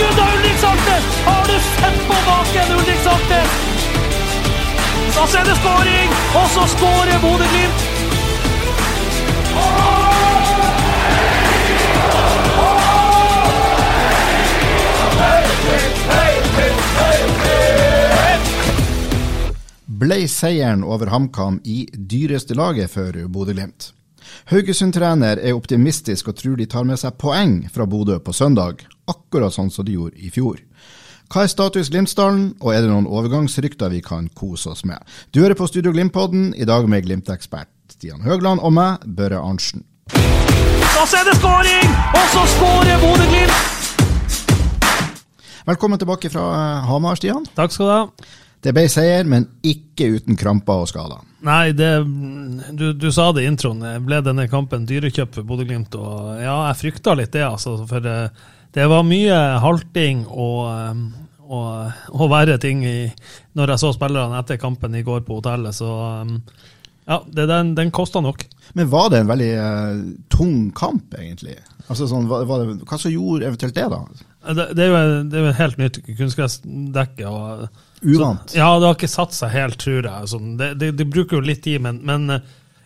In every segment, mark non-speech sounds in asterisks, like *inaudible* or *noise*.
Skudd av Ulrik Saltnes! Har du sett på baken, Ulrik Saltnes? Da er det skåring, og så skårer Bodø-Glimt! ble seieren over HamKam i dyreste laget for Bodø-Glimt. Haugesund-trener er optimistisk og tror de tar med seg poeng fra Bodø på søndag, akkurat sånn som de gjorde i fjor. Hva er status Glimtsdalen, og er det noen overgangsrykter vi kan kose oss med? Du hører på Studio Glimt-podden, i dag med Glimt-ekspert Stian Høgland og meg, Børre Arntzen. Da er det skåring, og så skårer Bodø-Glimt! Velkommen tilbake fra eh, Hamar, Stian. Takk skal du ha. Det ble seier, men ikke uten kramper og skader. Nei, det, du, du sa det i introen. Ble denne kampen dyrekjøpt for Bodø-Glimt? Ja, jeg frykta litt det, altså. For eh, det var mye halting og, eh, og, og verre ting i, når jeg så spillerne etter kampen i går på hotellet. Så eh, ja, det, den, den kosta nok. Men var det en veldig uh, tung kamp, egentlig? Altså, sånn, var, var det, hva som gjorde eventuelt det, da? Det, det, er jo, det er jo helt nytt kunstgressdekke. og Uvant? Så, ja, det har ikke satt seg helt, tror jeg. Sånn, det, det, bruker jo litt tid, men, men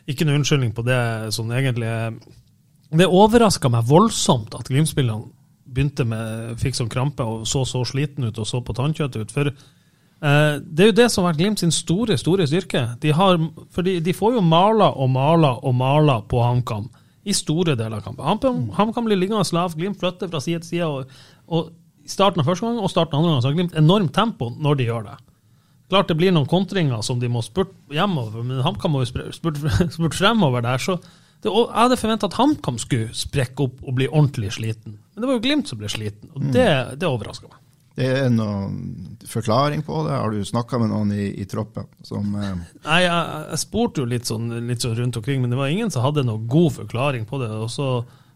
ikke noe unnskyldning på det. Sånn, egentlig. Det overraska meg voldsomt at Glimt-spillerne begynte med fikk sånn krampe og så så sliten ut og så på tannkjøttet ut. For eh, det er jo det som har vært Glimt sin store store styrke. De, har, for de får jo mala og mala og mala på HamKam i store deler av kampen. HamKam, ham blir liggende lav, Glimt flytter fra side til side. og, og starten av første gang og starten av andre gang så har Glimt enormt tempo når de gjør det. Klart det blir noen kontringer som de må spurte hjemover, men HamKam må jo spurte *laughs* spurt fremover der. så det, Jeg hadde forventa at HamKam skulle sprekke opp og bli ordentlig sliten. Men det var jo Glimt som ble sliten, og det, det overraska meg. Det er noen forklaring på det? Har du snakka med noen i, i troppen som eh... Nei, jeg, jeg spurte jo litt sånn, litt sånn rundt omkring, men det var ingen som hadde noen god forklaring på det. og så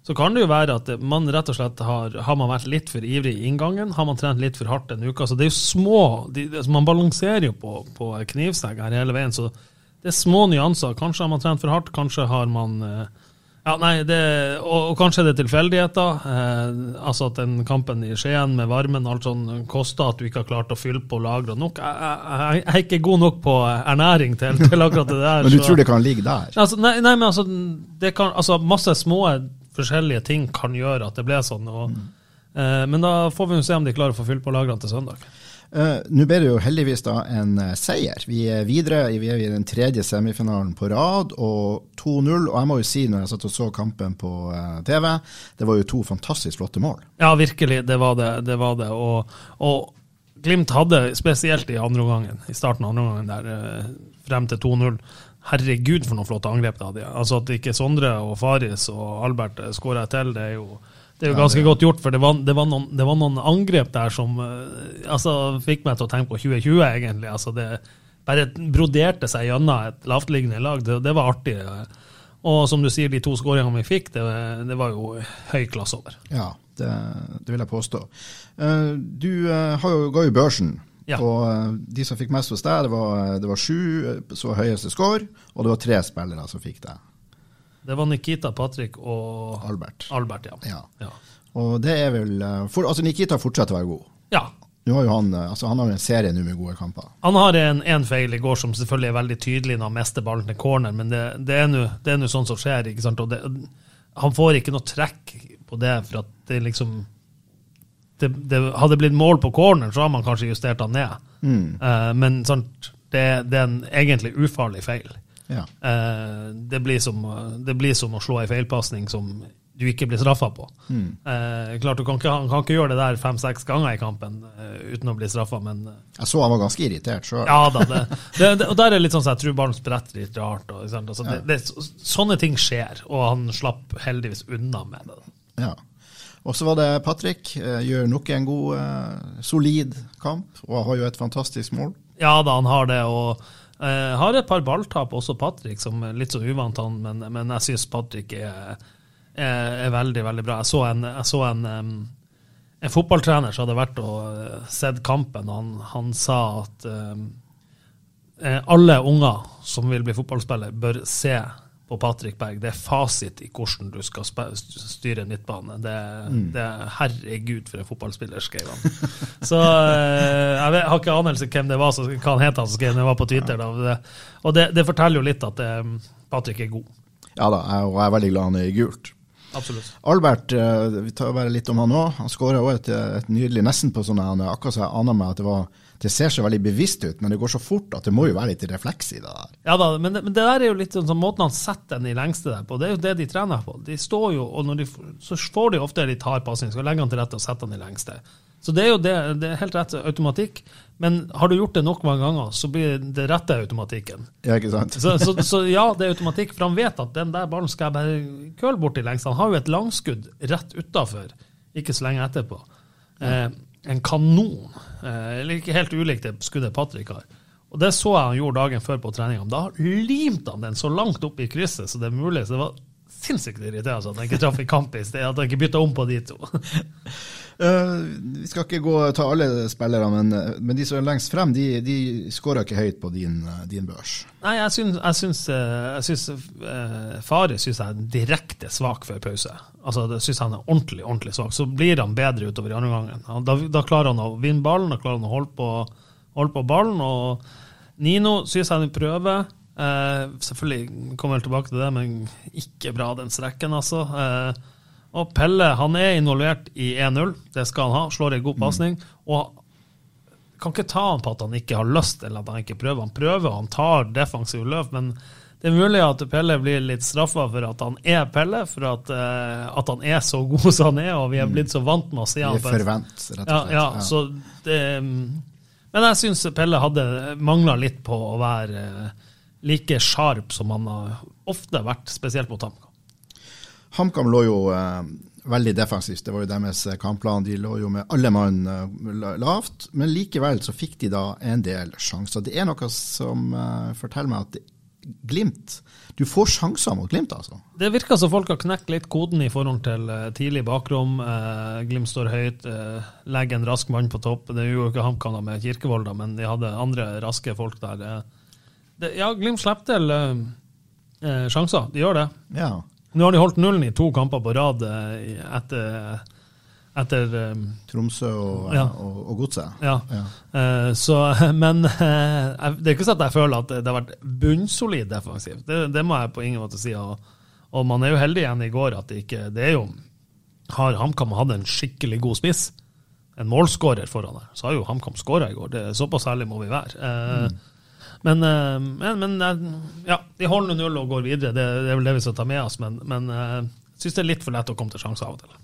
så kan det jo være at man rett og slett har, har man vært litt for ivrig i inngangen, har man trent litt for hardt en uke. så Det er jo små de, altså Man balanserer jo på, på knivsegg her hele veien, så det er små nyanser. Kanskje har man trent for hardt, kanskje har man ja, nei, det, og, og, kanskje det er tilfeldigheter. Eh, altså at den kampen i Skien med varmen alt sånn koster at du ikke har klart å fylle på lagre nok. Jeg, jeg, jeg, er ikke god nok på ernæring til, til akkurat det der. *laughs* men du så. tror det kan ligge der? Altså, nei, nei, men altså, det kan, altså masse små forskjellige ting kan gjøre at det ble sånn. Og, mm. eh, men da får vi jo se om de klarer å få fylt på lagrene til søndag. Uh, Nå ble det jo heldigvis da en uh, seier. Vi er videre vi er i den tredje semifinalen på rad, og 2-0. Og jeg må jo si, når jeg satt og så kampen på uh, TV, det var jo to fantastisk flotte mål. Ja, virkelig. Det var det. det, var det. Og, og, Glimt hadde, spesielt i andre gangen, i starten av andre gangen der, frem til 2-0 Herregud, for noen flotte angrep de hadde. Altså At ikke Sondre og Faris og Albert skåra til, det er jo det er jo ganske ja, godt gjort, for det var, det, var noen, det var, noen, angrep der som altså, fikk meg til å tenke på 2020, egentlig. Altså, det bare broderte seg gjennom et lavtliggende lag. Det, det, var artig. Og som du sier, de to skåringene vi fikk, det, det, var jo høy klasse over. Ja, det, vil jeg påstå. Du har jo, ga jo børsen. Ja. Og de som fikk mest hos deg, det var, det var sju så høyeste score, og det var tre spillere som fikk det. Det var Nikita, Patrick og Albert. Albert ja. ja. ja. Og det er vel for, Altså, Nikita fortsetter å være god. Ja. Har jo han, altså han har en serie nå med gode kamper. Han har en, en, feil i går som selvfølgelig er veldig tydelig når han mister ballen til corner, men det, det er nå sånn som skjer. ikke sant? Det, han får ikke noe trekk på det, for at det liksom det, det hadde blitt mål på corner, så har man kanskje justert han ned. Mm. Uh, men sant, det, det, er en egentlig ufarlig feil. Ja. Eh, det, blir som, det, blir som, å slå ei feilpasning som du ikke blir straffa på. Eh, klart, du kan ikke, Han kan ikke gjøre det der fem-seks ganger i kampen eh, uten å bli straffa, men eh, Jeg så han var ganske irritert sjøl. ja da. Det, det, det, og der er litt sånn så jeg tror ballen spretter litt rart. Og, altså, det, sånne ting skjer, og han slapp heldigvis unna med det. Ja. Og så var det Patrick. eh, Gjør nok en god, eh, solid kamp, og har jo et fantastisk mål. Ja da, han har det. og eh, har et par balltap, også Patrick, som er litt så uvant, han, men, men jeg syns Patrick er, er, er veldig, veldig bra. Jeg så en, jeg så en, en fotballtrener som hadde vært og eh, sett kampen, og han, han sa at eh, alle unger som vil bli fotballspiller, bør se på Patrick Berg. Det er fasit i hvordan du skal styre en midtbane. Det, det er herregud for en fotballspiller, skrev han. Så eh, jeg, vet, har ikke anelse hvem det var, så, hva han het han som skrev det, var på Twitter. Da. Og det, det forteller jo litt at eh, Patrick er god. Ja da, jeg, og jeg er veldig glad han er i gult. Absolutt. Albert, eh, vi tar bare litt om han òg. Han skåra òg et, et nydelig nesten på sånn Akkurat så jeg aner meg at det var Det ser så veldig bevisst ut, men det går så fort at det må jo være litt refleks i det der. Ja da, men det, men det der er jo litt sånn, sånn måten han setter den i lengste der på. Det er jo det de trener på. De står jo, og de, så får de ofte litt hard pasning, så legger han til rette og setter han i lengste. Så det er jo det, det er helt rett automatikk. Men har du gjort det nok mange ganger, så blir det rette automatikken. Ja, ikke sant? Så, så, så ja, det er automatikk, for han vet at den der ballen skal jeg bare køle bort i lengste. Han har jo et langskudd rett utafor, ikke så lenge etterpå. Eh, en kanon. Eh, eller ikke helt ulikt det skuddet Patrick har. Og det så jeg han gjorde dagen før på treninga. Da limte han den så langt opp i krysset så det er mulig. Så det var sinnssykt irriterende at han ikke traff i kamp i sted. At han ikke bytta om på de to. *laughs* Eh, vi skal ikke gå ta alle spillerne, men, eh, men de som er lengst frem, de, de skårer ikke høyt på din, eh, din børs. Nei, jeg syns, jeg syns, jeg syns Fare syns jeg er direkte svak før pause. Altså, det syns han er ordentlig ordentlig svak. Så blir han bedre utover i andre gangen. Da, da klarer han å vinne ballen, da klarer han å holde på, holde på ballen. Og Nino syns jeg han prøver. Uh, selvfølgelig kommer jeg tilbake til det, men ikke bra den strekken, altså. Eh, og Pelle han er involvert i 1-0, det skal han ha. Slår en god pasning. Og kan ikke ta han på at han ikke har lyst, eller at han ikke prøver. Han prøver, han tar defensive løp, men det er mulig at Pelle blir litt straffa for at han er Pelle, for at, uh, at han er så god som han er, og vi er blitt så vant med å se ham. Vi er forvent, rett og slett. ja, så det, men jeg syns Pelle hadde mangla litt på å være eh, like sharp som han har ofte vært, spesielt mot HamKam. HamKam lå jo eh, veldig defensivt, det var jo deres eh, kampplan. De lå jo med alle mann eh, lavt, men likevel så fikk de da en del sjanser. Det er noe som forteller meg at Glimt Du får sjanser mot Glimt, altså. Det virker som folk har knekt litt koden i forhold til tidlig bakrom. Eh, Glimt står høyt, legger en rask mann på topp. Det gjorde jo ikke HamKam med Kirkevold, da, men de hadde andre raske folk der. Ja, Glimt slipper til sjanser, de gjør det. Ja. Nå har de holdt nullen i to kamper på rad eh, etter, etter eh, Tromsø og, Ja. og, og Godset. Ja. Ja. Uh, så, *laughs* men uh, det er ikke sånn at jeg føler at det har vært bunnsolid defensivt. Det, det må jeg på ingen måte si. Og, og man er jo heldig igjen i går at det ikke Det er jo Har HamKam hatt en skikkelig god spiss, en målskårer foran der, så har jo HamKam skåra i går. Det, såpass ærlig må vi være. Eh, Men, eh, men, men eh, ja, de holder null og går videre. Det, det er vel det vi skal ta med oss. Men, men eh, jeg syns det er litt for lett å komme til sjanser av og til.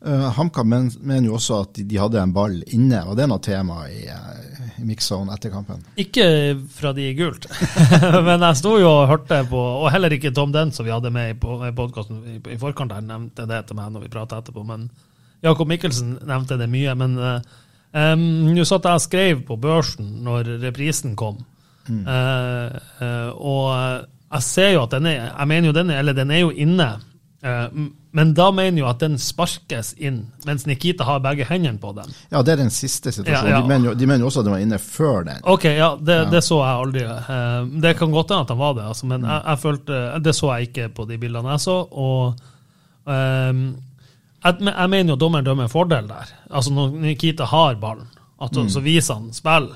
Uh, HamKam men, mener jo også at de, de hadde en ball inne, og det er noe tema i, uh, i mix-zone etter kampen. Ikke fra de i gult, *laughs* men jeg sto jo og hørte på, og heller ikke Tom Den, som vi hadde med i podkasten i, i forkant, her, nevnte det til meg når vi prata etterpå. Men Jakob Mikkelsen nevnte det mye. Men uh, um, nå satt jeg og skrev på børsen når reprisen kom, Eh, og jeg ser jo at den er Jeg mener jo den er, eller den er jo inne. uh, men da mener jo at den sparkes inn, mens Nikita har begge hendene på den. Ja, det er den siste situasjonen. Ja, ja. De, mener jo, de mener jo også at den var inne før den. Ok, ja, det, det så jeg aldri. Det kan godt hende at han var det, altså, men jeg, jeg følte, det så jeg ikke på de bildene jeg så. Og jeg, jeg mener jo dommeren dømmer en fordel der. Altså Når Nikita har ballen, at, så viser han spill.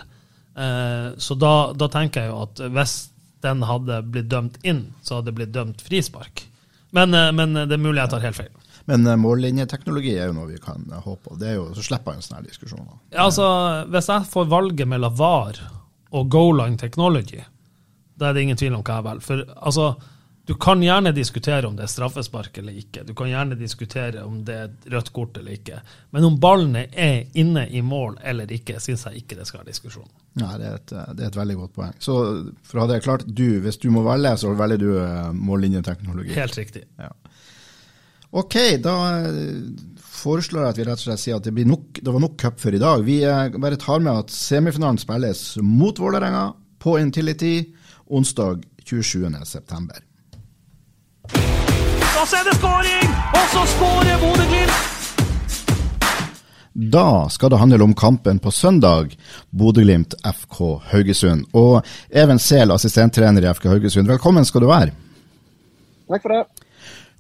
Eh, så da, da tenker jeg jo at hvis den hadde blitt dømt inn, så hadde det blitt dømt frispark. Men, eh, men det er mulig jeg tar helt feil. Men uh, mållinjeteknologi er jo noe vi kan eh, håpe på. Det er jo, så slipper jeg en sånn diskusjon. Ja, altså, Hvis jeg får valget mellom VAR og Goal Line Technology, da er det ingen tvil om hva jeg velger. For altså, Du kan gjerne diskutere om det er straffespark eller ikke. Du kan gjerne diskutere om det er rødt kort eller ikke. Men om ballene er inne i mål eller ikke, syns jeg ikke det skal være diskusjon. Nei, det er, et, det er, et, veldig godt poeng. Så for å ha det klart, du, hvis du må velge, så velger du eh, mållinjeteknologi. Helt riktig. Ja. Ok, da eh, foreslår jeg at vi rett og slett sier at det, nok, det var nok cup for i dag. Vi eh, bare tar med at semifinalen spilles mot Vålerenga på Intility onsdag 27.9. Og så er det skåring! Og så skårer Bodø-Glimt! Da skal det handle om kampen på søndag, Bodø-Glimt FK Haugesund. Og Even Sehl, assistenttrener i FK Haugesund, velkommen skal du være. Takk for det.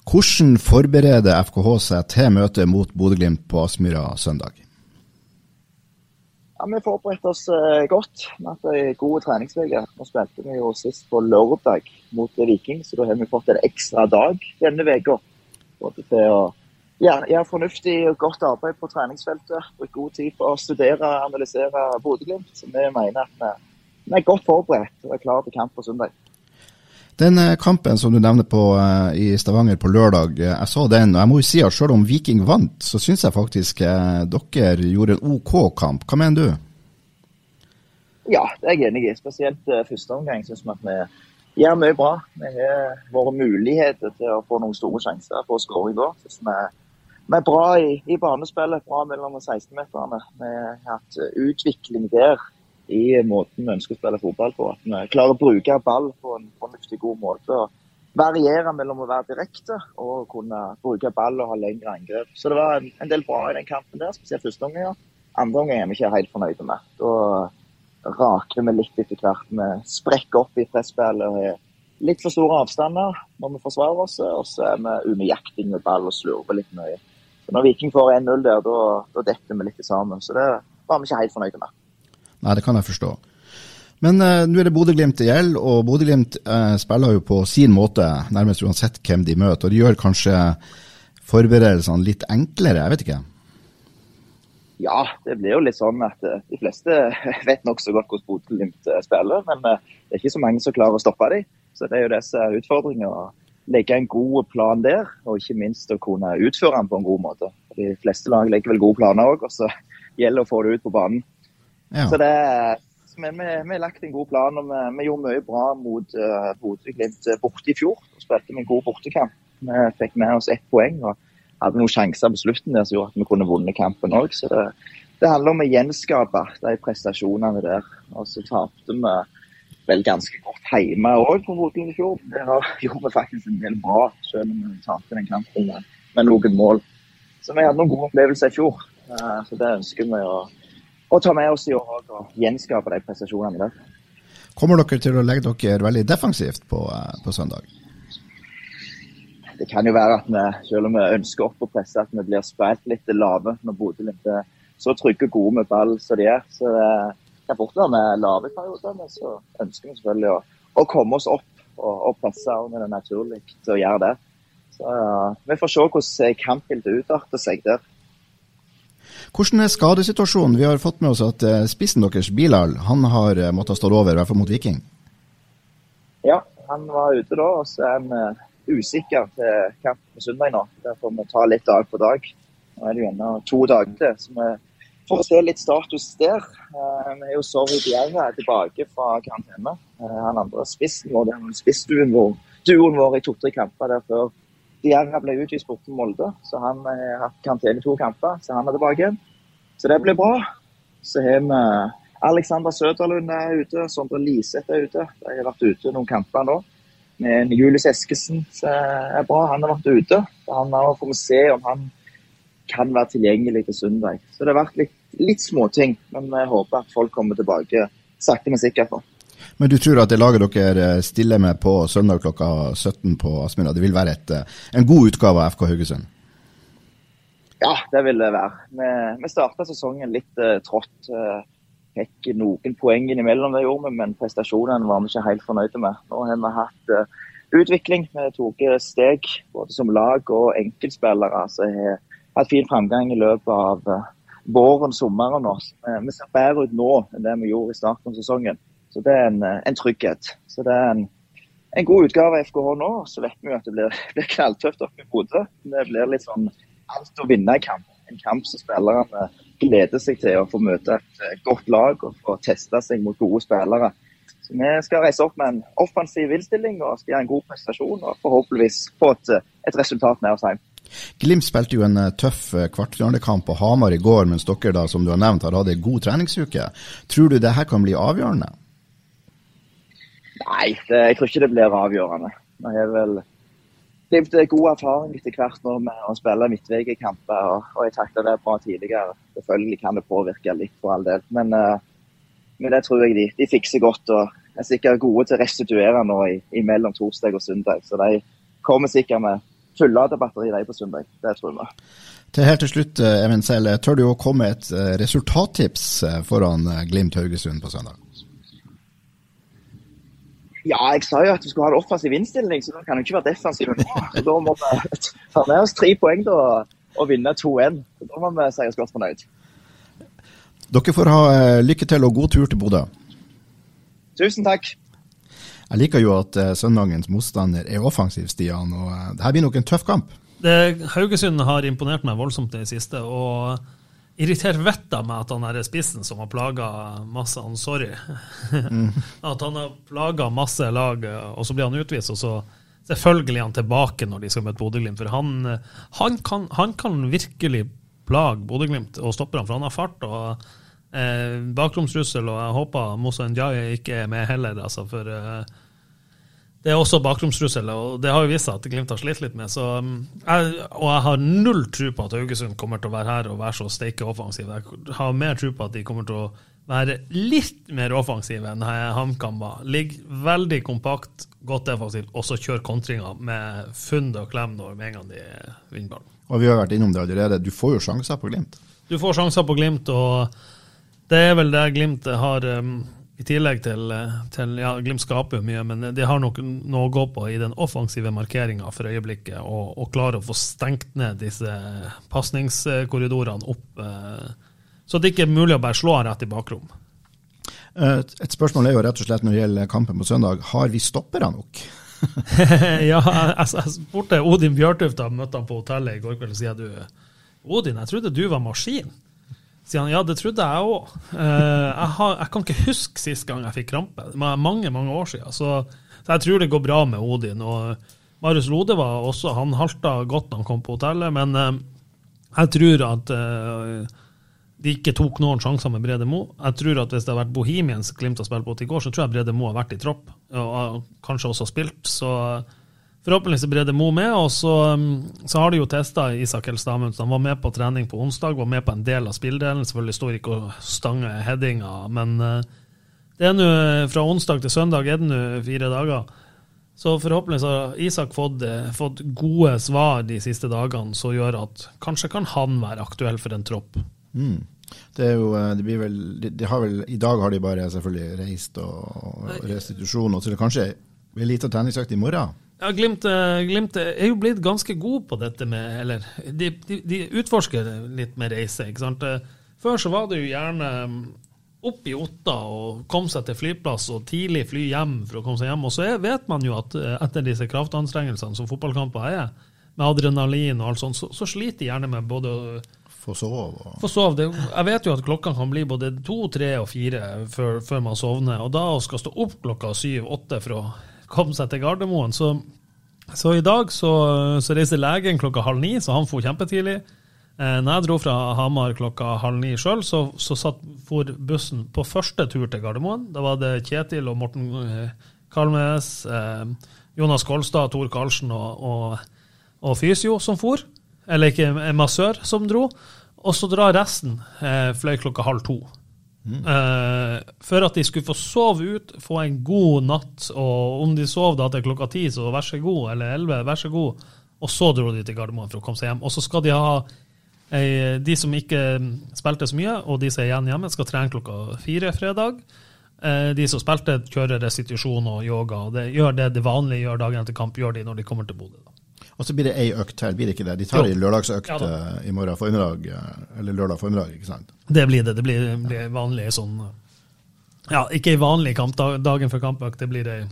Hvordan forbereder FKH seg til møtet mot Bodø-Glimt på Aspmyra søndag? Ja, Vi forberedte oss uh, godt. Vi har hatt god treningsvilje. Nå spilte vi jo sist på lørdag mot Viking, så da har vi fått en ekstra dag denne uka. Til å gjøre, ja, fornuftig og godt arbeid på treningsfeltet. Brukt god tid på å studere og analysere Bodø-Glimt. Så vi mener at vi, vi er godt forberedt og er klare til kamp på søndag. Den eh, kampen som du nevner på uh, i Stavanger på lørdag, uh, jeg så den. og jeg må jo si at Selv om Viking vant, så syns jeg faktisk dere gjorde en OK kamp. Hva mener du? Ja, det er jeg enig i. Spesielt første omgang syns vi at vi gjør mye bra. Vi har våre muligheter til å få noen store sjanser på å skåre i går. Vi, er bra i, i banespillet, bra mellom 16-meterne. Vi har hatt utvikling der i måten vi ønsker å spille fotball på. At vi klarer å bruke ball på en fornuftig god måte. og Variere mellom å være direkte og kunne bruke ball og ha lengre angrep. Så det var en, en del bra i den kampen der, spesielt første omgang. Ja. Andre omgang er vi ikke helt fornøyde med. Da raker vi litt etter hvert. Vi sprekker opp i presspillet og har litt for store avstander når vi forsvarer oss, og så er vi unøyaktige med ball og slurver litt mye. Så når Viking får 1-0 der, da, detter vi litt sammen. Så det var vi ikke helt fornøyde med. Nei, det kan jeg forstå. Men eh, nå er det Bodø-Glimt det gjelder, og Bodø-Glimt eh, spiller jo på sin måte, nærmest uansett hvem de møter. Og de gjør kanskje forberedelsene litt enklere, jeg vet ikke? Ja, det blir jo litt sånn at uh, de fleste *laughs* vet nokså godt hvordan Bodø-Glimt spiller. Men det er ikke så mange som klarer å stoppe dem. Så det er jo det som er legge en god plan der, og ikke minst å kunne utføre den på en god måte. De fleste lag legger vel gode planer òg, og så gjelder det å få det ut på banen. Ja. Så det, men vi, vi lagt en god plan. og Vi, vi gjorde mye bra mot uh, Bodø-Glimt eh, borte i fjor. og Spilte med en god bortekamp. Vi fikk med oss ett poeng og hadde noen sjanser på slutten der som gjorde at vi kunne vunnet kampen òg. Så det, det, handler om å gjenskape de prestasjonene der. Og så tapte vi vel ganske godt hjemme òg på Bodø i fjor. Der *laughs* gjorde vi faktisk en del bra, selv om vi tapte den kampen med noen mål. Så vi hadde noen gode opplevelser i fjor. Uh, så det ønsker vi å og ta med oss i år òg og gjenskape de prestasjonene i dag. Kommer dere til å legge dere veldig defensivt på, eh, på, søndag? Det kan jo være at vi, selv om vi ønsker opp å presse, at vi blir spilt litt lave når Bodø-Glimt er så trygge og gode med ball som de er. Så det kan fort være med lave perioder, men så ønsker vi selvfølgelig å, å komme oss opp og, og presse når det er naturlig å gjøre det. Så ja, Vi får se hvordan kampbildet utarter seg der. Hvordan er skadesituasjonen? Vi har fått med oss at eh, spissen deres, Bilal, han har eh, måttet stå over, i hvert fall mot Viking. Ja, han var ute da, og så er han uh, usikker til kamp på søndag nå. Derfor må vi ta litt dag på dag. Nå er det jo ennå to dager til, så vi får se litt status der. Vi er jo Sorry Bjerre tilbake fra karantene. Han andre spissen vår, er spissduoen vår, duoen vår i to-tre kamper der før Diarra ble utvist bort til Molde, så han har hatt karantene i to kamper. Så han er tilbake. Så det blir bra. Så har vi Alexander Søderlund er ute, Sondre Liseth er ute. De har vært ute noen kamper nå. Men Julius Eskesen er bra, han har vært ute. Han har får vi se om han kan være tilgjengelig til søndag. Så det har vært litt, litt småting, men vi håper at folk kommer tilbake sakte, men sikkert. Men du tror at det laget dere eh, stiller med på søndag klokka 17 på Aspmyra, det vil være et, eh, en god utgave av FK Haugesund? Ja, det vil det være. Vi, vi starta sesongen litt uh, trått. Uh, fikk noen poeng innimellom, det gjorde vi, men prestasjonene var vi ikke helt fornøyde med. Nå har vi hatt uh, utvikling. Vi tok steg både som lag og enkeltspillere. Jeg har hatt fin framgang i løpet av våren, sommeren. Også. Vi ser bedre ut nå enn det vi gjorde i starten av sesongen. Så det er en, eh, en trygghet. Så det er en, en god utgave av FKH nå, så vet vi jo at det blir, *laughs* blir knalltøft oppe i Bodø. Det blir litt sånn alt å vinne i kamp. En kamp som spillerne gleder seg til å få møte et godt lag og få teste seg mot gode spillere. Så Vi skal reise opp med en offensiv innstilling og skal gjøre en god prestasjon og forhåpentligvis få et, et resultat med oss hjem. Glimt spilte jo en eh, tøff eh, kvartfinalekamp på Hamar i går, mens dere da, som du har nevnt, har hatt en god treningsuke. Tror du det her kan bli avgjørende? Nei, det, jeg tror ikke det blir avgjørende. Jeg har vel Glimt god erfaring etter hvert nå med å spille midtvegekamper, og, og jeg takla det bra tidligere. Selvfølgelig kan det påvirke litt, for all del. Men, uh, men det tror jeg de, de, fikser godt. og er sikkert gode til å restituere nå i, i mellom torsdag og søndag. Så de kommer sikkert med fullada batteri de på søndag. Det tror jeg. Til helt til slutt, eh, Even Selv, tør du å komme med et eh, resultattips foran Glimt Haugesund på søndag? Ja, jeg sa jo at vi skulle ha en offensiv innstilling, så da kan jo ikke være defensiv *laughs* nå. Da må vi ta med oss tre poeng da, og vinne 2-1. Da må vi si oss godt fornøyd. Dere får ha eh, lykke til og god tur til Bodø. Tusen takk. Jeg liker jo at uh, søndagens motstander er offensiv, Stian. og uh, Det her blir nok en tøff kamp. Det, Haugesund har imponert meg voldsomt i det siste. og irritert vettet av meg at han er spissen som har plaga masse han Sorry. Mm. *laughs* at han har plaga masse lag, og så blir han utvist, og så selvfølgelig er han tilbake når de skal møte Bodø-Glimt. For han, han, kan, han, kan, virkelig plage Bodø-Glimt og stoppe ham, for han har fart. og eh, Bakromstrussel, og jeg håper Mosa Ndiaye ikke er med heller. Altså, for eh, det er også bakromstrussel, og det har jo vist seg at Glimt har slitt litt med. Så, um, jeg, og jeg har null tro på at Haugesund kommer til å være her og være så steike offensiv. Jeg har mer tro på at de kommer til å være litt mer offensive enn HamKam var. Ligger veldig kompakt, godt defensivt, og så kjør kontringer med fund og klem når med en gang de vinner ballen. Og vi har vært innom det allerede, du får jo sjanser på Glimt? Du får sjanser på Glimt, og det er vel det Glimt har um, i tillegg til, til ja, Glimt skaper jo mye, men de har nok noe å gå på i den offensive markeringa for øyeblikket, og, og klare å få stengt ned disse pasningskorridorene opp, eh, så det ikke er mulig å bare slå rett i bakrom. Eh, et spørsmål er jo rett og slett når det gjelder kampen på søndag, har vi stoppere nok? *laughs* ja, jeg, jeg spurte Odin Bjørtuft, da møtte han på hotellet i går kveld, og sier du Odin, jeg trodde du var maskin. Sier han ja, det trodde jeg òg. Eh, jeg, jeg, kan ikke huske sist gang jeg fikk krampe. Det er mange mange år siden. Så, så, jeg tror det går bra med Odin. Og Marius Lode var også, han halta godt da han kom på hotellet, men eh, jeg tror at eh, de ikke tok noen sjanser med Brede Mo. Jeg tror at Hvis det hadde vært Bohemians Glimt har spilt på i går, så tror jeg Brede Mo har vært i tropp, og kanskje også spilt. så Forhåpentligvis er Brede Mo med. Og så, um, så har de jo testa Isak Helstad Amundsen. Han var med på trening på onsdag, var med på en del av spilledelen. Selvfølgelig står ikke og stanger headinga, men uh, det er nå fra onsdag til søndag er det nå fire dager. Så forhåpentligvis har Isak fått, uh, fått, gode svar de siste dagene som gjør at kanskje kan han være aktuell for en tropp. Mm. Det er jo, uh, det blir vel, de, de har vel, I dag har de bare selvfølgelig reist og, og restitusjon, og så det kanskje en lita treningsøkt i morgen? Ja, Glimt, eh, Glimt, er jo blitt ganske god på dette med Eller de, de, de utforsker litt med reise. ikke sant? Eh, før så var det jo gjerne mm, opp i Otta og komme seg til flyplass og tidlig fly hjem for å komme seg hjem. Og så vet man jo at eh, etter disse kraftanstrengelsene som fotballkamper er, med adrenalin og alt sånt, så, så sliter de gjerne med både få sove. Og... Få sove. jeg vet jo at klokka kan bli både to, tre og fire før, før man sovner. Og da å skal stå opp klokka syv-åtte for å kom seg til Gardermoen. Så, så i dag så, så, reiser legen klokka halv ni, så han for kjempetidlig. Eh, når jeg dro fra Hamar klokka halv ni sjøl, så, så satt for bussen på første tur til Gardermoen. Da var det Kjetil og Morten eh, Kalmes, eh, Jonas Kolstad, Tor Karlsen og, og, og, Fysio som for. Eller ikke, en massør som dro. Og så drar resten eh, fløy klokka halv to. Uh, for at de skulle få sove ut, få en god natt. Og om de sov da til klokka ti, så vær så god, eller elleve, vær så god. Og så dro de til Gardermoen for å komme seg hjem. Og så skal de ha ei, De som ikke spilte så mye, og de som er igjen hjemme, skal trene klokka fire fredag. Uh, de som spilte, kjører restitusjon og yoga. og det, Gjør det det vanlige gjør dagen etter kamp, gjør de når de kommer til Bodø. Og så blir det ei økt til, blir det ikke det? De tar ei lørdagsøkt ja, eh, i morgen formiddag, eh, eller lørdag formiddag, ikke sant? Det blir det. Det blir, blir vanlig sånn Ja, ikke ei vanlig kamp dagen før kampøkt, det blir ei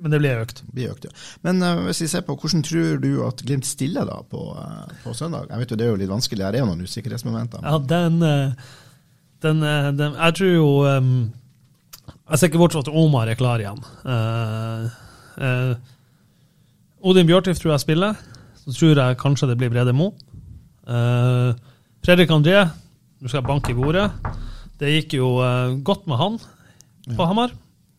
Men det blir økt. blir økt, ja. Men uh, hvis vi ser på, hvordan tror du at Glimt stiller da på, uh, på søndag? Jeg vet jo Det er jo litt vanskelig, her er jo noen usikkerhetsmomenter. Ja, den, eh, den, eh, den Jeg tror jo um, Jeg ser ikke bort fra at Omar er klar igjen. Uh, eh, Odin Bjørtif tror jeg spiller. Så tror jeg kanskje det blir Brede Moe. Uh, Fredrik André, nå skal jeg banke i bordet. Det gikk jo uh, godt med han på Hamar.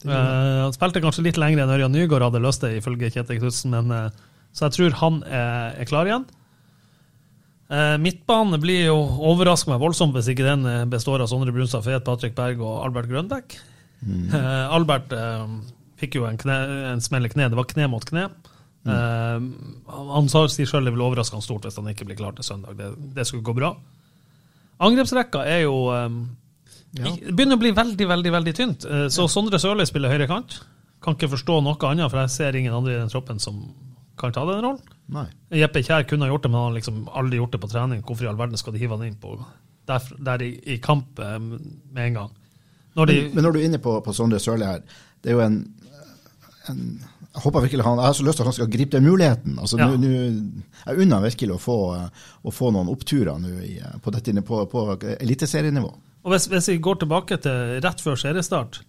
Uh, han spilte kanskje litt lenger enn Ørjan Nygaard hadde lyst til, ifølge Kjetil Knutsen, men eh, så jeg tror han er, er klar igjen. Midtbane blir jo overraska meg voldsomt hvis ikke den består av Sondre Brunstad Fet, Patrick Berg og Albert Grønbæk. Eh, Albert fikk jo en, kne, en smell i kne. Det var kne mot kne. Eh, han han sier sjøl det vil overraske han stort hvis han ikke blir klar til søndag. Det, det skulle gå bra. Angrepsrekka er jo um, ja. Begynner å bli veldig, veldig veldig tynt. Uh, Så Sondre Sørli spiller høyre kant. Kan ikke forstå noe annet, for jeg ser ingen andre i den troppen som kan ta den rollen. Nei. Jeppe Kjær kunne ha gjort det, men han har liksom aldri gjort det på trening. Hvorfor i all verden skal de hive han inn på der, der i, i kamp eh, med en gang? Når de, Men når du er inne på, på Sondre Sørli her, det er jo en, en jeg håper virkelig han, jeg har så lyst til at han skal gripe den muligheten. Altså, Ja. nå- nu, jeg unner virkelig å få, eh, å få noen oppturer i, eh, på, dette, på, på eliteserienivå. og hvis, hvis vi går tilbake til rett før seriestart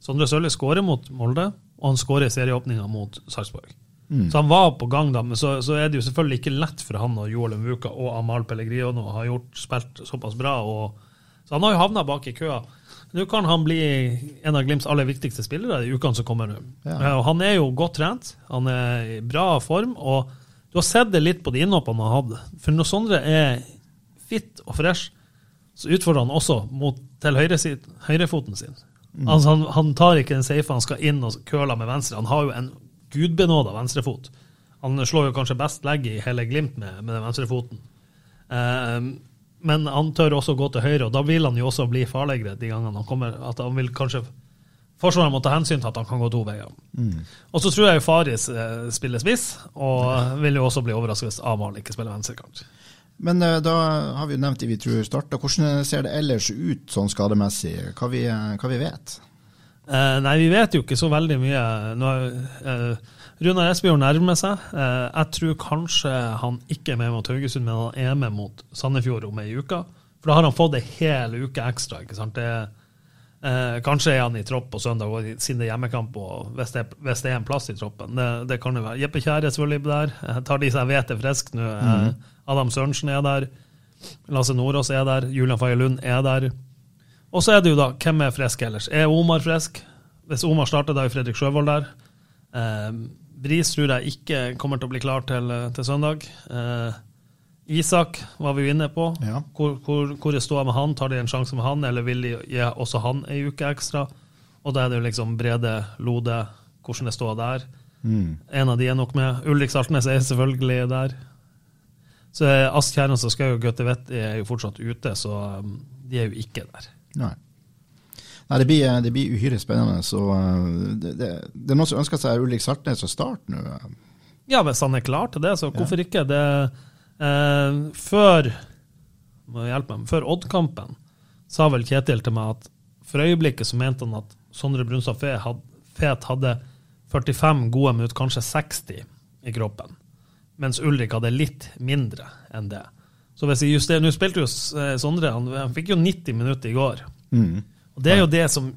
Sondre Sørli skårer mot Molde, og han skårer i serieåpninga mot Sarpsborg. Så han var på gang, da, men så, så er det jo selvfølgelig ikke lett for han og Joel Mvuka og Amal Pellegrino har gjort, spilt såpass bra. Og, så han har jo havna bak i køa. Nå kan han bli en av Glimts aller viktigste spillere i ukene som kommer nå. Ja. Eh, han er jo godt trent, han er i bra form, og du har sett det litt på de innhoppene han hadde. For når Sondre er fit og fresh, så utfordrer han også mot, til høyresid- høyrefoten sin. Altså han, han tar ikke den safe, han skal inn og køle med venstre. Han har jo en gudbenåda venstrefot. Han slår jo kanskje best legg i hele Glimt med, med den venstrefoten. Eh, men han tør også gå til høyre, og da vil han jo også bli farligere de gangene han kommer. At han vil kanskje Forsvaret må ta hensyn til at han kan gå to veier. Og så tror jeg jo Faris eh, spiller spiss, og vil jo også bli overrasket hvis Amahl ikke spiller venstrekant. Men eh, da har vi jo nevnt de vi tror starter. Hvordan ser det ellers ut sånn skademessig? Hva vi, eh, hva vi vet? Eh, nei, vi vet jo ikke så veldig mye. Nå, eh, Runar Espejord nærmer seg. Eh, jeg tror kanskje han ikke er med mot Haugesund, men han er med mot Sandefjord om ei uke. For da har han fått ei hel uke ekstra. ikke sant? Det, eh, kanskje er han i tropp på søndag, og siden det er hjemmekamp, og hvis det, hvis det er en plass i troppen. Det, det kan jo være. Jeppe Kjære er selvfølgelig der. Jeg tar de som jeg vet er friske nå. Eh, Adam Sørensen er der. Lasse Nordås er der. Julian Faye Lund er der. Og så er det jo da, hvem er frisk ellers? Er Omar frisk? Hvis Omar starter, da er Fredrik Sjøvold der. Eh, Bris tror jeg ikke kommer til å bli klar til, til søndag. Eh, Isak var vi jo inne på. Ja. Hvor, hvor, hvor er ståa med han? Tar de en sjanse med han, eller vil de gi også han ei uke ekstra? Og da er det jo liksom Brede, Lode, hvordan det står der? En av de er nok med. Ulrik Saltnes er selvfølgelig der. Så er Ask Kjærens og Skau og Gaute Vetti er jo fortsatt ute, så um, de er jo ikke der. Nei. Nei, det blir, det blir uhyre spennende. Så eh, det, det, det er noen som ønsker seg Ulrik Saltnes å starte nå. Ja, hvis han er klar til det, så hvorfor ikke? Det, eh, før må hjelpe meg, før Odd-kampen sa vel Kjetil til meg at for øyeblikket så mente han at Sondre Brunstad Fe Fet hadde 45 gode minutter, kanskje 60 i kroppen. Mens Ulrik hadde litt mindre enn det. Så hvis jeg justerer, Nå spilte jo eh, Sondre, han, han fikk jo 90 minutter i går. Og det er jo det som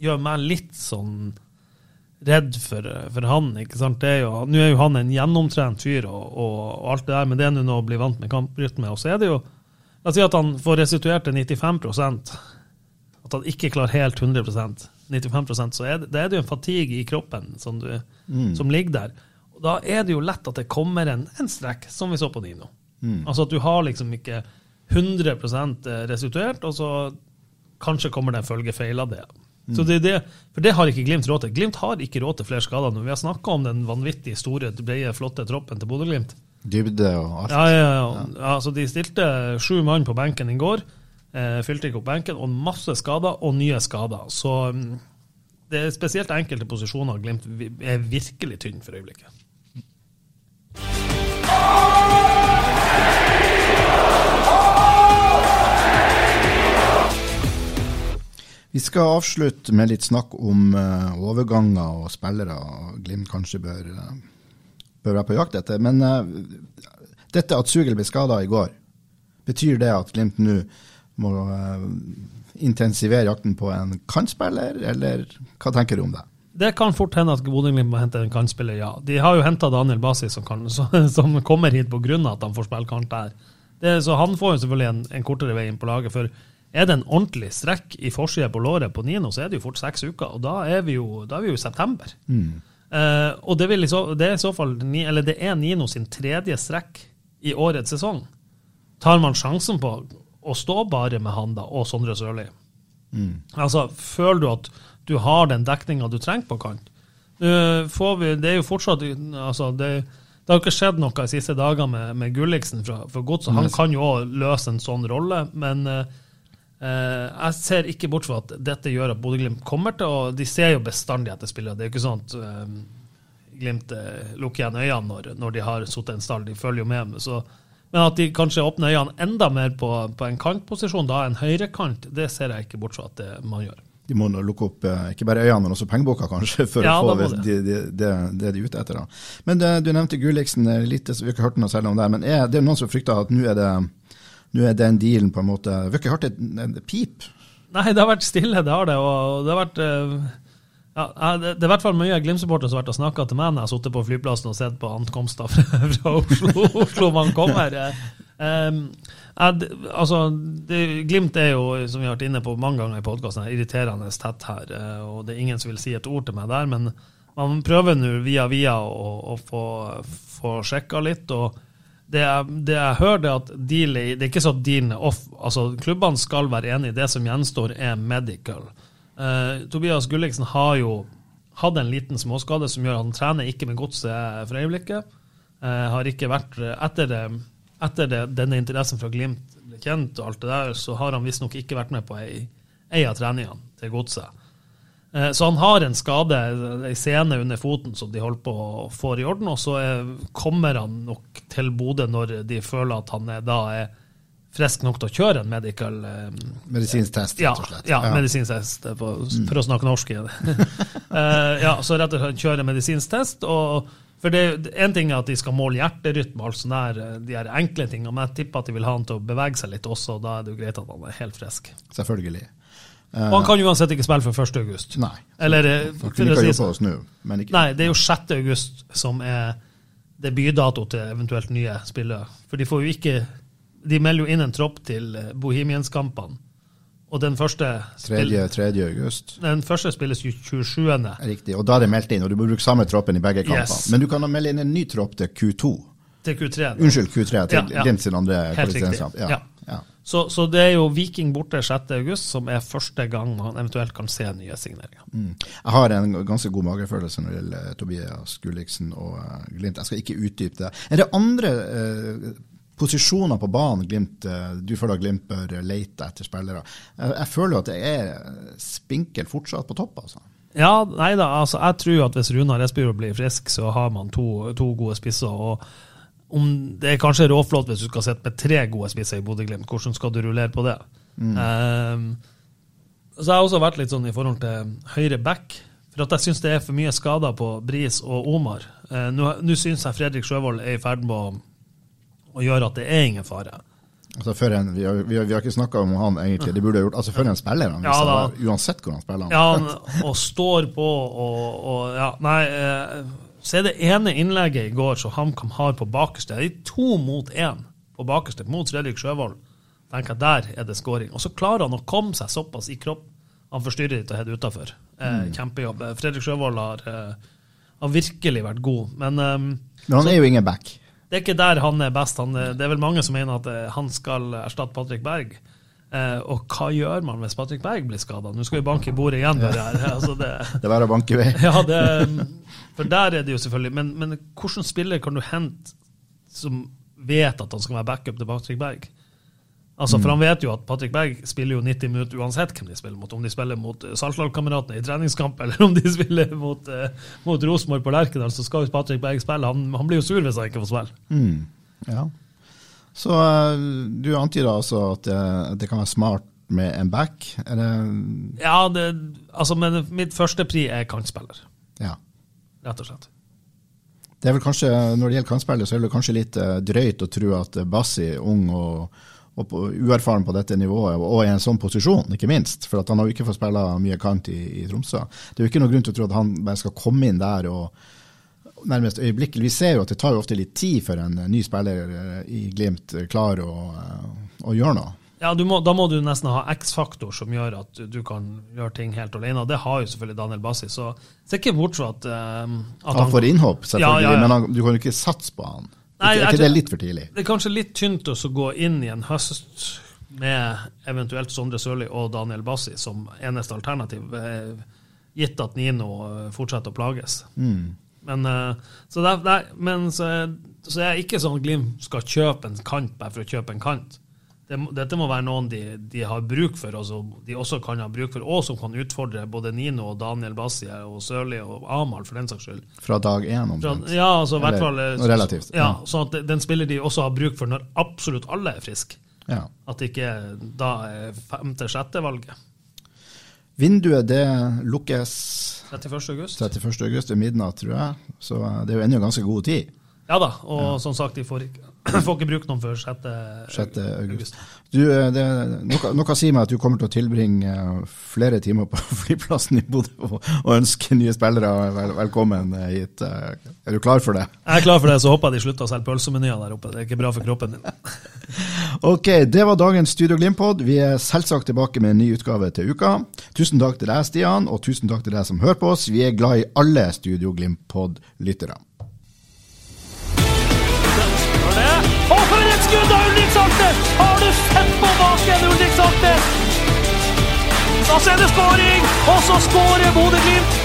gjør meg litt sånn redd for, for han. ikke sant? Det er jo, nå er jo han en gjennomtrent fyr og, og, og alt det der, men det er nå å bli vant med kamprytme. Og så er det jo La oss si at han får restituert til 95% at han ikke klarer helt 100% 95% så er det, det er det jo en fatigue i kroppen som, du, som ligger der. Og Da er det jo lett at det kommer en, en strekk, som vi så på Nino. Altså at du har liksom ikke 100% restituert, og så kanskje kommer det en følgefeil av det. Så det det, for det har ikke Glimt råd til. Glimt har ikke råd til flere skader Når Vi har snakka om den vanvittig store, breie, flotte troppen til Bodø-Glimt. Dybde og alt. Ja, ja, ja. ja så de stilte sju mann på benken i går. Eh, fylte ikke opp benken, og masse skader og nye skader. Så mm, det er spesielt enkelte posisjoner Glimt er virkelig tynn for øyeblikket. Vi skal avslutte med litt snakk om uh, overganger og spillere Glimt kanskje bør, uh, bør være på jakt etter. Men uh, dette at Sugel ble skada i går, betyr det at Glimt nå må intensivere jakten på en kantspiller, eller hva tenker du om det? Det kan fort hende at Bodø-Glimt må hente en kantspiller, ja. De har jo henta Daniel Basi, som, kan, *laughs* som, kommer hit pga. at han får spille kant der. Det, så han får jo selvfølgelig en, en, kortere vei inn på laget. For er det en ordentlig strekk i forsida på låret på Nino, så er det jo fort seks uker. Og da er vi jo, er vi jo i september. Mm. Uh, og det, så, det, er i så fall eller det er Nino sin tredje strekk i årets sesong. Tar man sjansen på å stå bare med han da, og Sondre Sørli? Mm. Altså, føler du at du har den dekninga du trenger på kant? Uh, vi, det er jo fortsatt altså, det, det, har ikke skjedd noe de siste dagene med, med Gulliksen fra, fra Godset. Han kan jo òg løse en sånn rolle, men Uh, jeg ser ikke bort fra at dette gjør at Bodø-Glimt kommer til å De ser jo bestandig etter spillere. Det er jo ikke sånn at uh, Glimt uh, lukker igjen øynene når, når de har sittet en stall. De følger jo med. Så, men at de kanskje åpner øynene enda mer på, på en kantposisjon, da en høyrekant, det ser jeg ikke bort fra at det, man gjør. De må lukke opp ikke bare øynene, men også pengeboka, kanskje, *laughs* for ja, å få det. De, de, de, det de er ute etter. Da. Men du nevnte Gulliksen litt, vi har ikke hørt noe særlig om det. Men er, det er noen som frykter at nå er det nå er den dealen på en måte Vi har ikke hørt et, pip? Nei, det har vært stille, det har det. Og det har vært eh, ja, det, er i hvert fall mye Glimt-supportere som har vært og snakka til meg når jeg har sittet på flyplassen og sett på ankomster *laughs* fra, fra Oslo, Oslo man kommer. Um, jeg, altså, det, Glimt er jo, som vi har vært inne på mange ganger i podkasten, irriterende tett her. Eh, og det er ingen som vil si et ord til meg der, men man prøver nå via via å, å få, få sjekka litt. og det jeg, det jeg hører, er at deal, det er ikke så at off. Altså, Klubbene skal være enige. Det som gjenstår, er medical. Uh, Tobias Gulliksen har jo hatt en liten småskade som gjør at han trener ikke med godset for øyeblikket. Uh, har ikke vært Etter, det, etter det, denne interessen fra Glimt ble kjent, og alt det der, så har han visstnok ikke vært med på ei, ei av treningene til godset. Eh, så han har en skade, ei sene under foten som de holder på å få i orden. Og så kommer han nok til Bodø når de føler at han er, da er frisk nok til å kjøre en medical um, Medisinsk test, rett og slett. Ja, ja, medisinsk test, for, mm. for, å snakke norsk. *laughs* ja, så rett og slett kjøre medisinsk test. og for det, En ting er at de skal måle hjerterytme, altså der, de her enkle tingene, men jeg tipper at de vil ha han til å bevege seg litt også. og Da er det jo greit at han er helt frisk. Selvfølgelig. Og han kan uansett ikke spille for 1. august. Nei. Eller, så, så kunne ikke oss Nå, Nei, det er jo 6. august som er debutdato til eventuelt nye spillere. For de får jo ikke De melder jo inn en tropp til eh, Og den første 3. 3. august. Den første spilles jo 27. Riktig, og da er det meldt inn, og du må bruke samme troppen i begge kampene. Yes. Men du kan melde inn en ny tropp til Q2. Til Q3. Da. Unnskyld, Q3 til ja, ja. Glimt sin andre kvalifiseringskamp. Ja. ja. Så, så, det er jo Viking borte 6.8, som er første gang man eventuelt kan se nye signeringer. Mm. Jeg har en ganske god magefølelse når det gjelder Tobias Gulliksen og uh, Glimt. Jeg skal ikke utdype det. Er det andre uh, posisjoner på banen Glimt, uh, du føler at Glimt bør lete etter spillere? Jeg, jeg føler at det er spinkelt fortsatt på topp. altså. Ja, nei da, altså jeg tror at hvis Runar Espejord blir frisk, så har man to, to gode spisser. og om Det er kanskje råflott hvis du skal sitte med tre gode spisser i Bodø-Glimt. Hvordan skal du rullere på det? Mm. Um, så jeg har også vært litt sånn i forhold til høyre back. For at jeg syns det er for mye skader på Bris og Omar. Uh, Nå syns jeg Fredrik Sjøvold er i ferd med å, å, gjøre at det er ingen fare. Altså før en, vi, har, vi, har, vi har ikke snakka om han egentlig. *laughs* Det burde gjort, altså For en spiller han ja, da, uansett hvor han spiller. Han. Ja, han, og står på og, og ja, Nei. Så er det ene innlegget i går som HamKam har på bakerste. Det er to mot én på bakerste mot Fredrik Sjøvold. tenker Der er det skåring. Og så klarer han å komme seg såpass i kropp. Han forstyrrer litt og header utafor. Eh, mm. Kjempejobb. Fredrik Sjøvold har, eh, har, virkelig vært god. Men, um, Men han er jo ingen back. Det er ikke der han er best. Han, det er vel mange som mener at eh, han skal erstatte Patrick Berg. Eh, og hva gjør man hvis Patrick Berg blir skada? Nå skal vi banke i bordet igjen. Ja. Det, altså det, *laughs* det er bare å banke i vei. *laughs* ja, det, for der er det jo selvfølgelig Men, men hvilken spiller kan du hente som vet at han skal være backup til Patrick Berg? Altså, For han vet jo at Patrick Berg spiller jo 90 minutter uansett hvem de spiller mot. Om de spiller mot eh, Saltdal-kameratene i treningskamp, *laughs* eller om de spiller mot, uh, mot Rosenborg på Lerkendal, så skal jo Patrick Berg spille. Han, han, blir jo sur hvis han ikke får spille. Mm. Ja. Så uh, du antyder altså at det, det, kan være smart med en back? Er det Ja, det, altså, men mitt første pri er kantspiller, Ja. Rett og slett. Det er vel kanskje, Når det gjelder kantspillet, så er det kanskje litt eh, drøyt å tro at eh, Bassi, ung og, og på, uerfaren på dette nivået, og i en sånn posisjon, ikke minst, for han har jo ikke fått spille mye kant i, i Tromsø. Det er jo ikke noen grunn til å tro at han bare skal komme inn der og nærmest øyeblikkelig. Vi ser jo at det tar jo ofte litt tid før en ny spiller eh, i Glimt klarer å, eh, å gjøre noe. Ja, du må, Da må du nesten ha X-faktor som gjør at du, kan gjøre ting helt alene. og Det har jo selvfølgelig Daniel Bassi, så det er ikke bort fra at, um, at Han får innhopp, selvfølgelig, Ja, ja, men han, du kan jo ikke satse på han. Nei, er ikke det litt for tidlig? Det er kanskje litt tynt å gå inn i en høst med eventuelt Sondre Sørli og Daniel Bassi som eneste alternativ, eh, gitt at Nino eh, fortsetter å plages. Men, eh, så, der, der, men så, så er jeg ikke sånn Glimt skal kjøpe en kant bare for å kjøpe en kant. Det, dette må være noen de, de har bruk for, og som de også kan ha bruk for, og som kan utfordre både Nino og Daniel Bassi og Sørli og Amahl, for den saks skyld. Fra dag én, omtrent? ja, altså hvert fall Eller, eh, relativt. Ja, sånn at den spiller de også har bruk for når absolutt alle er friske. Ja. At det ikke da er femte-sjette valget. Vinduet det lukkes 31. august. 31. august ved midnatt, tror jeg. Så eh, det er jo ennå ganske god tid. Ja da, og som sagt, de får ikke, får ikke brukt noen før 6. 6. august. Du, eh, det, noe, noe sier meg at du kommer til å tilbringe eh, flere timer på *laughs* flyplassen i Bodø og, og ønske nye spillere vel, velkommen eh, hit. Er du klar for det? Jeg er klar for det, så håper jeg de slutter å selge pølsemenyer der oppe. Det er ikke bra for kroppen din. *laughs* Ok, det var dagens Studio Glimt-pod. Vi er selvsagt tilbake med en ny utgave til uka. Tusen takk til deg, Stian, og tusen takk til deg som hører på oss. Vi er glad i alle Studio Glimt-pod-lyttere. Og for et skudd av Ulrik Saltnes! Har du sett på baken, Ulrik Saltnes? Da ser det skåring, og så skårer Bodø-Glimt.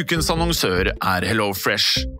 Ukens annonsør er HelloFresh.